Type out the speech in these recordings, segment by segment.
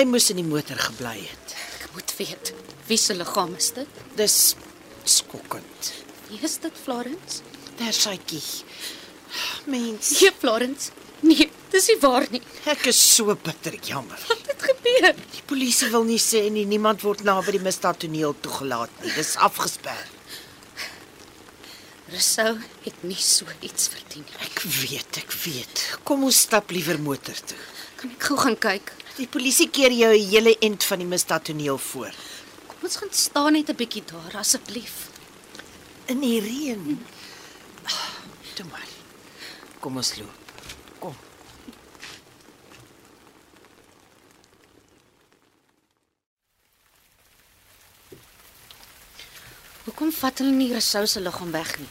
Jy moes in die motor gebly het. Ek moet weet, wie se liggaam is dit? Dis skokkend. Wie is dit, Florence? Tersytjie. Mens, Nee, Florence. Nee, dis nie waar nie. ek is so bitter jammer. Wat het gebeur? Die polisie wil nie sê nie niemand word naby die misdaadtoneel toegelaat nie. Dis afgesper. Rousseau het nie so iets verdien nie. Ek weet, ek weet. Kom ons stap liewer motor toe. Kan ek gou gaan kyk? Die polisie keer jou 'n hele end van die misdaadtoneel voor. Kom ons gaan staan net 'n bietjie daar asseblief. In die reën. Ah, Toe maar. Kom ons loop. Kom. Hoekom vat hulle nie Rousseau se liggaam weg nie?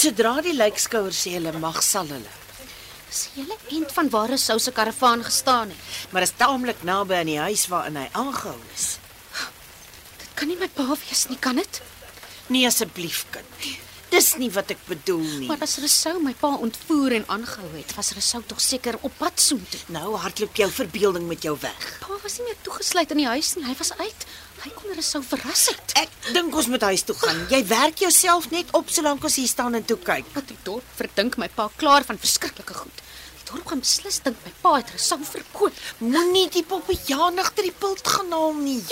Sodra die lijkskouer sê hulle mag sal hulle. Dis die hele end van waar Rousseau se karavaan gestaan het. Maar is taamlik naby aan die huis waarin hy aangehou is. Dit kan nie my pa wees nie, kan dit? Nee asseblief kind. Dis nie wat ek bedoel nie. Maar as Rousseau my pa ontvoer en aangehou het, was Rousseau tog seker op pad soontoe. Nou hardloop jou verbeelding met jou weg. Pa was nie meer toegesluit in die huis nie. Hy was uit. Hy kon Rousseau verras het. Ek dink ons moet huis toe gaan. Jy werk jouself net op solank ons hier staan en toe kyk. Wat die dorp verdink my pa klaar van verskriklike goed. Die dorp gaan beslis dink my pa het Rousseau verkoop. Moenie die poppejaan agter die pult gaan haal nie.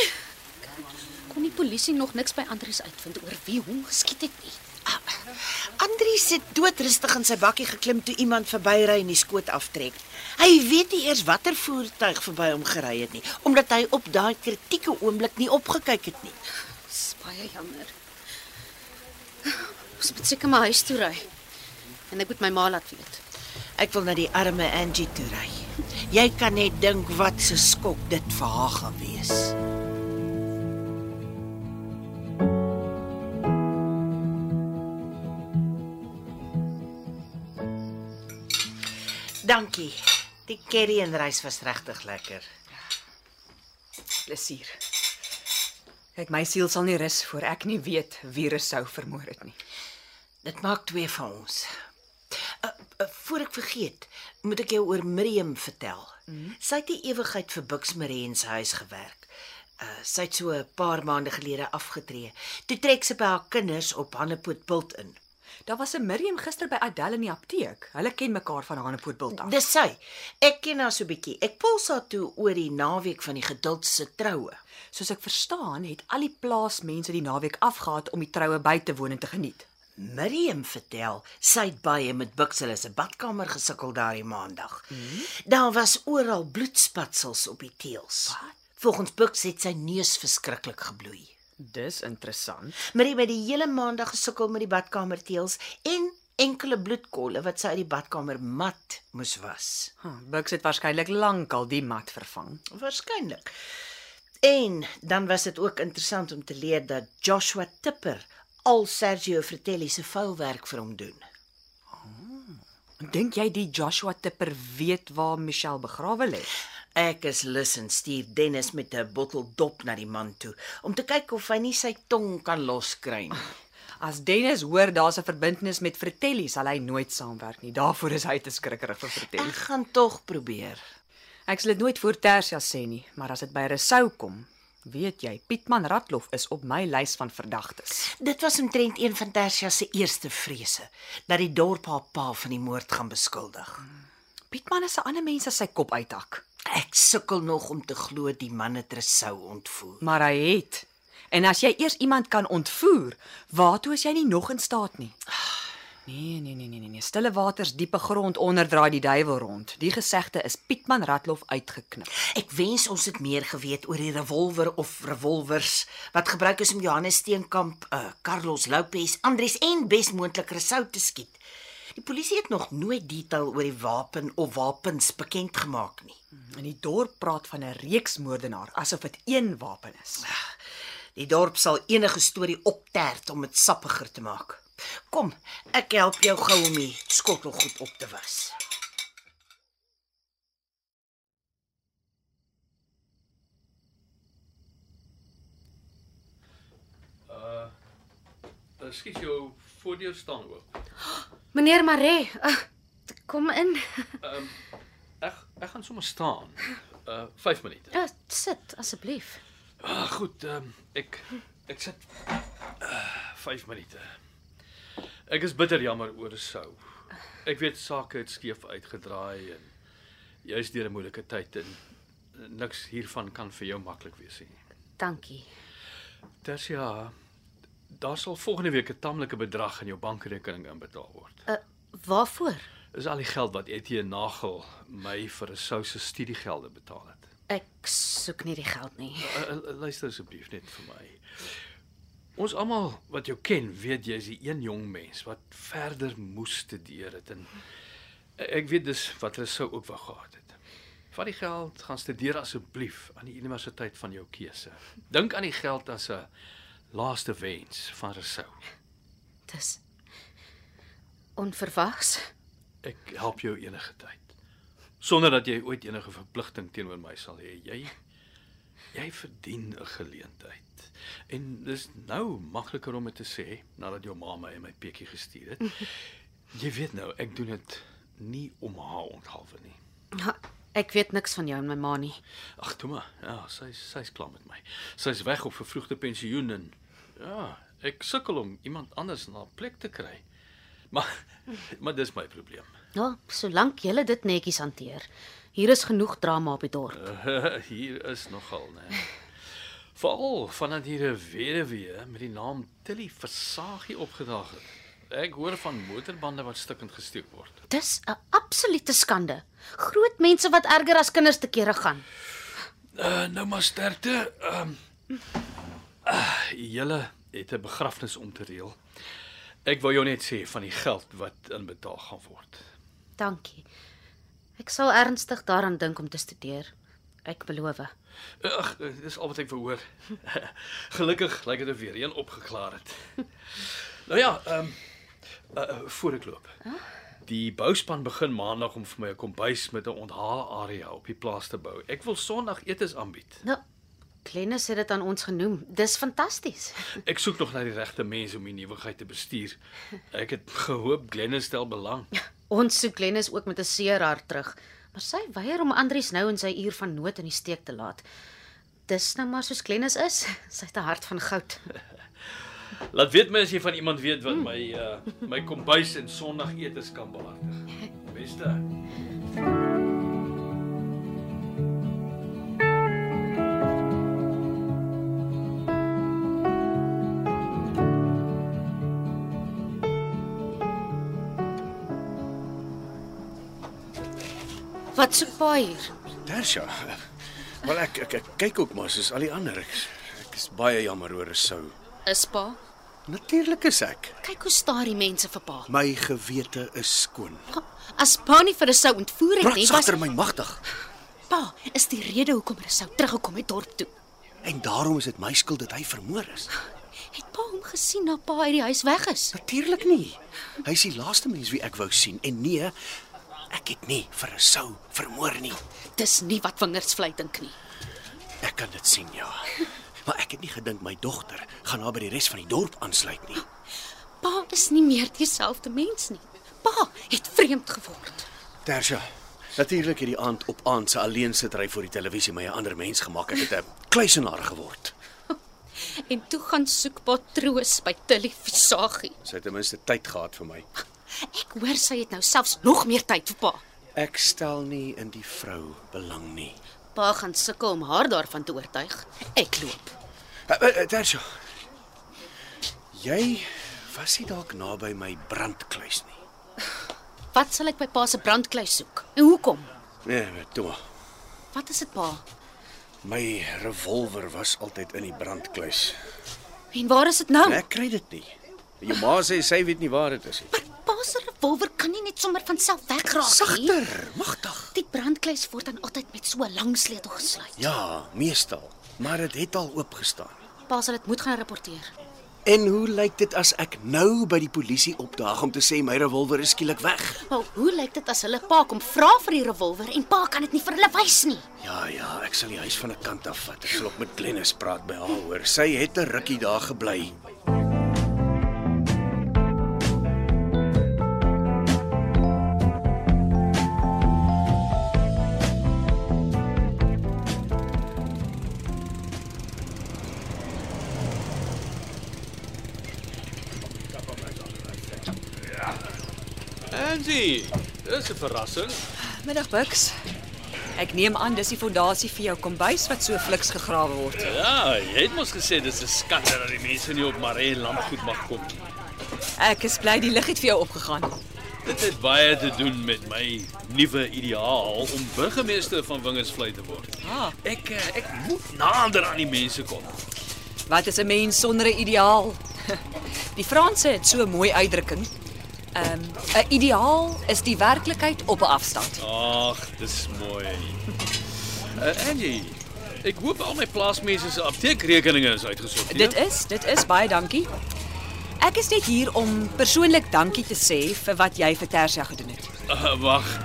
Kon die polisie nog niks by Andries uitvind oor wie hom geskiet het nie. Andries het doodrustig in sy bakkie geklim toe iemand verbyry en die skoot aftrek. Hy weet nie eers watter voertuig verby hom gery het nie, omdat hy op daai kritieke oomblik nie opgekyk het nie. Dis baie jammer. Ons moet seker maar huis toe ry. En ek moet my ma laat weet. Ek wil na die arme Angie toe ry. Jy kan net dink wat 'n skok dit vir haar gaan wees. Dankie. Die curry en rys was regtig lekker. Plesier. Kyk, my siel sal nie rus voor ek nie weet wie Rousseau vermoor het nie. Dit maak twee van ons. Uh, uh, voor ek vergeet, moet ek jou oor Miriam vertel. Mm. Sy het die ewigheid vir Bux Marie se huis gewerk. Uh, sy het so 'n paar maande gelede afgetree. Toe trek sy by haar kinders op Hannepootbult in. Daar was 'n Miriam gister by Adelle in die apteek. Hulle ken mekaar van Hanepoortbult af. Dis sy. Ek ken haar so bietjie. Ek puls haar toe oor die naweek van die geduld se troue. Soos ek verstaan, het al die plaasmense die naweek afgehaat om die troue by te woon en te geniet. Miriam vertel sy het baie met Bux hulle se badkamer gesukkel daardie maandag. Mm. Daar was oral bloedspatsels op die teëls. Wat? Volgens Bux het sy neus verskriklik gebloei. Dis interessant. Miriam het die hele maandag gesukkel met die badkamer teëls en enkele bloedkolle wat sy uit die badkamer mat moes was. Huh, Bux het waarskynlik lankal die mat vervang. Waarskynlik. En dan was dit ook interessant om te leer dat Joshua Tipper al Sergio Fratelli se vouwerk vir hom doen. Dink jy die Joshua Tipper weet waar Michelle begrawe lê? Ek is lus en stuur Dennis met 'n bottel dop na die man toe om te kyk of hy nie sy tong kan loskry nie. As Dennis hoor daar's 'n verbintenis met Fratelli, sal hy nooit saamwerk nie. Daarvoor is hy te skrikkerig vir Fratelli. Ek gaan tog probeer. Ek sal dit nooit voor Tersia sê nie, maar as dit by Rousseau kom, weet jy, Pietman Ratloff is op my lys van verdagtes. Dit was omtrent een van Tersia se eerste vrese dat die dorp haar pa van die moord gaan beskuldig. Pietman is 'n ander mens as sy kop uithak, Ek sukkel nog om te glo die man het Rousseau ontvoer. maar hy het. En as jy eers iemand kan ontvoer, waartoe is jy nie nog in staat nie? Nee, nee, nee, nee, nee, nee. Stille waters, diepe grond onder draai die duiwel rond. Die gesegde is Pietman Ratlof uitgeknip. Ek wens ons het meer geweet oor die revolver of revolvers wat gebruik is om Johannes Steenkamp, uh, Carlos Lopez, Andries en besmoontlik Resou te skiet. Die polisie het nog nooit detail oor die wapen of wapens bekend gemaak nie. In die dorp praat van 'n reeksmoordenaar asof dit een wapen is. Die dorp sal enige storie optert om dit sappiger te maak. Kom, ek help jou gou om die skottelgoed op te was. Uh, skiet jou voordeur staan oop. Meneer Maree, uh, kom in. Ehm um, ek ek gaan sommer staan. Uh 5 minute. Ja, sit asseblief. Ah, goed, ehm um, ek ek sit uh 5 minute. Ek is bitter jammer oor sou. Ek weet sake het skeef uitgedraai en jy's deur 'n moeilike tyd en niks hiervan kan vir jou maklik wees nie. Dankie. Tersia, daar sal volgende week 'n tamelike bedrag in jou bankrekening inbetaal word. Uh waarvoor? Dis al die geld wat Etienne Nagel my vir 'n souse studiegelde betaal het. Ek soek nie die geld nie. Uh, uh, luister asseblief net vir my. Ons almal wat jou ken, weet jy is die een jong mens wat verder moes studeer het en ek weet dis wat hulle sou ook wou gehad het. Vat die geld, gaan studeer asseblief aan die universiteit van jou keuse. Dink aan die geld as 'n laaste wens van Rousseau. Dis onverwags. Ek help jou enige tyd. Sonder dat jy ooit enige verpligting teenoor my sal hê. Jy jy verdien 'n geleentheid. En dis nou makliker om dit te sê nadat jou ma my in my peetjie gestuur het. Jy weet nou, ek doen dit nie om haar onthalwe nie. Ja, ek weet niks van jou en my ma nie. Ag, toe maar. Ja, sy sy's klaar met my. Sy's weg op vervroegde pensioen en ja, ek sukkel om iemand anders na 'n plek te kry. Maar maar dis my probleem. Ja, solank jy dit netjies hanteer. Hier is genoeg drama op die dorp. Uh, hier is nogal, né? Veral vandat hier 'n weduwee met die naam Tilly Versagie opgedaag het. Ek hoor van motorbande wat stukkend gesteek word. Dis 'n absolute skande. Groot mense wat erger as kinders te kere gaan. Uh, nou maar sterkte. Ehm um, uh, julle het 'n begrafnis om te reël. Ek wou jou net sê van die geld wat inbetaal gaan word. Dankie. Ek sal ernstig daaraan dink om te studeer. Ek beloof. Ag, dis al wat ek wou hoor. Gelukkig lyk dit of weer een opgeklaar het. nou ja, ehm um, uh, voor ek loop. Die bouspan begin maandag om vir my 'n kombuis met 'n onthale area op die plaas te bou. Ek wil Sondag etes aanbied. Nou, Glennis het dit aan ons genoem. Dis fantasties. Ek soek nog na die regte mense om die nuwigheid te bestuur. Ek het gehoop Glennis stel belang. Ons soek Glennis ook met 'n seer hart terug, maar sy weier om Andries nou in sy uur van nood in die steek te laat. Dis nou maar soos Glennis is. Sy het 'n hart van goud. Laat weet my as jy van iemand weet wat my uh my kombuis en Sondag etes kan behartig. Beste. Wat soek pa hier? Tersha. Wel ek, ek ek kyk ook maar soos al die ander. Ek, ek is baie jammer oor Resou. Is pa? Natuurlik is ek. Kyk hoe staar die mense vir pa. My gewete is skoon. As pa nie vir sou ontvoer het nie, was sagter my magtig. pa is die rede hoekom sou teruggekom het dorp toe. En daarom is dit my skuld dat hy vermoor is. Het pa hom gesien na pa uit die huis weg is? Natuurlik nie. Hy is die laaste mens wie ek wou sien en nee, ek het nie vir Resou vermoor nie. Dis nie wat vingers vlei dink nie. Ek kan dit sien ja. Maar ek het nie gedink my dogter gaan haar by die res van die dorp aansluit nie. Pa is nie meer dieselfde mens nie. Pa het vreemd geword. Tersha. Natuurlik het die aand op aand se alleen sitry voor die televisie my 'n ander mens gemaak. Ek het 'n kluisenaar geword. En toe gaan soek pa troos by Tilly Visagie. Sy het ten minste tyd gehad vir my. Ek hoor sy het nou selfs nog meer tyd vir pa. Ek stel nie in die vrou belang nie. Pa gaan sukkel om haar daarvan te oortuig. Ek loop. Uh, uh, Tersha. Jy Was hy dalk naby my brandkluis nie? Wat sal ek by pa se brandkluis soek? En hoekom? Nee, toe maar. Wat is dit pa? My revolver was altyd in die brandkluis. En waar is dit nou? Ek kry dit nie. Jou ma sê sy weet nie waar dit is nie. Maar pa se revolver kan nie net sommer van self wegraak nie. Sagter, magtig. Brandkluis word dan altyd met so 'n lang sleutel gesluit. Ja, meestal, maar dit het al oopgestaan. Pa sal dit moet gaan rapporteer. En hoe lyk dit as ek nou by die polisie opdaag om te sê my revolver is skielik weg? Maar hoe lyk dit as hulle pa kom vra vir die revolver en pa kan dit nie vir hulle wys nie? Ja, ja, ek sal die huis van 'n kant af vat. Ek sal ook met Glennis praat by haar hoor. Sy het 'n rukkie daar gebly. Angie, dis 'n verrassing. Middag Bux. Ek neem aan dis die fondasie vir jou kombuis wat so fliks gegrawe word. Ja, jy het mos gesê dis 'n skande dat die mense nie op Maree landgoed mag kom nie. Ek is bly die lig het vir jou opgegaan. Dit het baie te doen met my nuwe ideaal om burgemeester van Wingersvlei te word. Ah. Ek eh, ek moet nader aan die mense kom. Wat is 'n mens sonder 'n ideaal? Die Franse het so 'n mooi uitdrukking. Ehm, 'n ideaal is die werklikheid op 'n afstand. Ag, dis mooi. Uh, Angie, ek hoop al my plaasmense se apteekrekeninge is uitgesorteer. Dit is, dit is baie dankie. Ek is net hier om persoonlik dankie te sê vir wat jy vir Tersia gedoen het. Uh, Wag.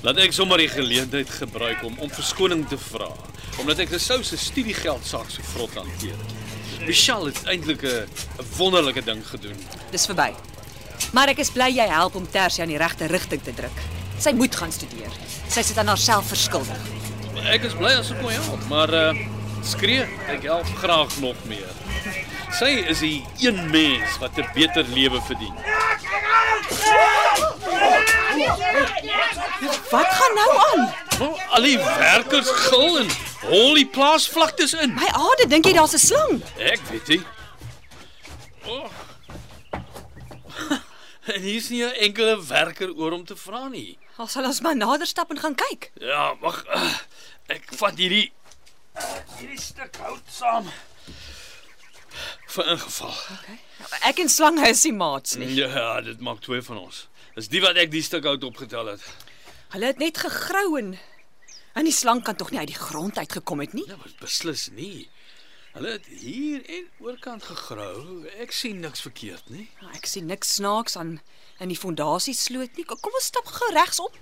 Laat ek sommer die geleentheid gebruik om om verskoning te vra, omdat ek Rousseau se studiegeld saak so vrot hanteer. Michelle het eintlik 'n wonderlike ding gedoen. Dis verby. Maar ek is bly jy help om Tersia in die regte rigting te druk. Sy moet gaan studeer. Sy sit aan haarself verskuldig. Ek is bly as ek kon help, maar uh skree, ek help graag nog meer. Sy is die een mens wat 'n beter lewe verdien. Wat gaan nou aan? Nou, al die werkers gil en hol die plaasvlaktes in. My aarde, dink jy daar's 'n slang? Ek weet nie. Oh. En hier's nie 'n enkele werker oor om te vra nie. Ons sal ons maar nader stap en gaan kyk. Ja, wag. uh, Ek vat hierdie hierdie stuk hout saam. Vir ingeval. Ek en slange is nie maats nie. Ja, dit maak twee van ons. Dis die wat ek die stuk hout opgetel het. Hulle het net gegrou en en die slang kan tog nie uit die grond uitgekom het nie. Ja, beslis nie. Hulle het hier en oorkant gegrou. Ek sien niks verkeerd nie. Ek sien niks snaaks aan in die fondasie sloot nie. Kom ons stap gou regsom.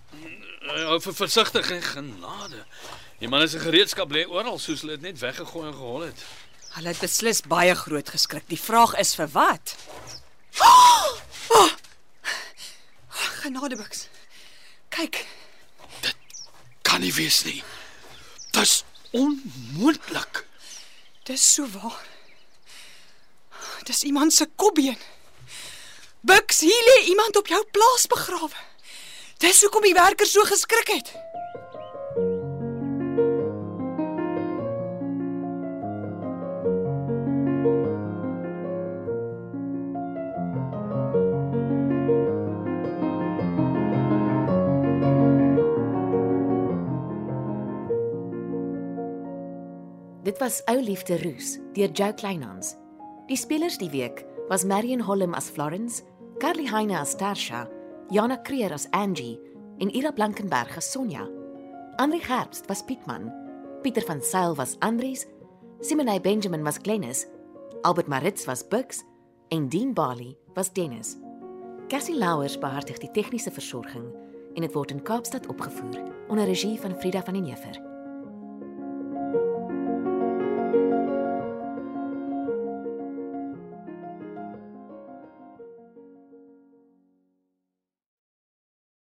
Ja, vir versigtig en genade. Die man se gereedskap lê oral soos hulle dit net weggegooi en gehol het. Hulle het beslis baie groot geskrik. Die vraag is vir wat? Oh! Oh! Genadebuks. Kyk, Kan nie wees nie. Dis onmoontlik. Dis so waar. Dis iemand se kopbeen. Buks, hier lê iemand op jou plaas begrawe. Dis hoekom die werkers so geskrik het. Was Ou Liefde Roos deur Jo Kleinhans. Die spelers die week was Marion Holm as Florence, Carly Heine as Tarsha, Jana Creer as Angie en Ira Blankenberg as Sonja. Andri Gerbst was Pietman, Pieter van Sail was Andries, Simone Benjamin was Glennis, Albert Maritz was Bux en Dean Bali was Dennis. Cassie Louwers beheer die tegniese versorging en dit word in Kaapstad opgevoer onder regie van Frida van den Heever.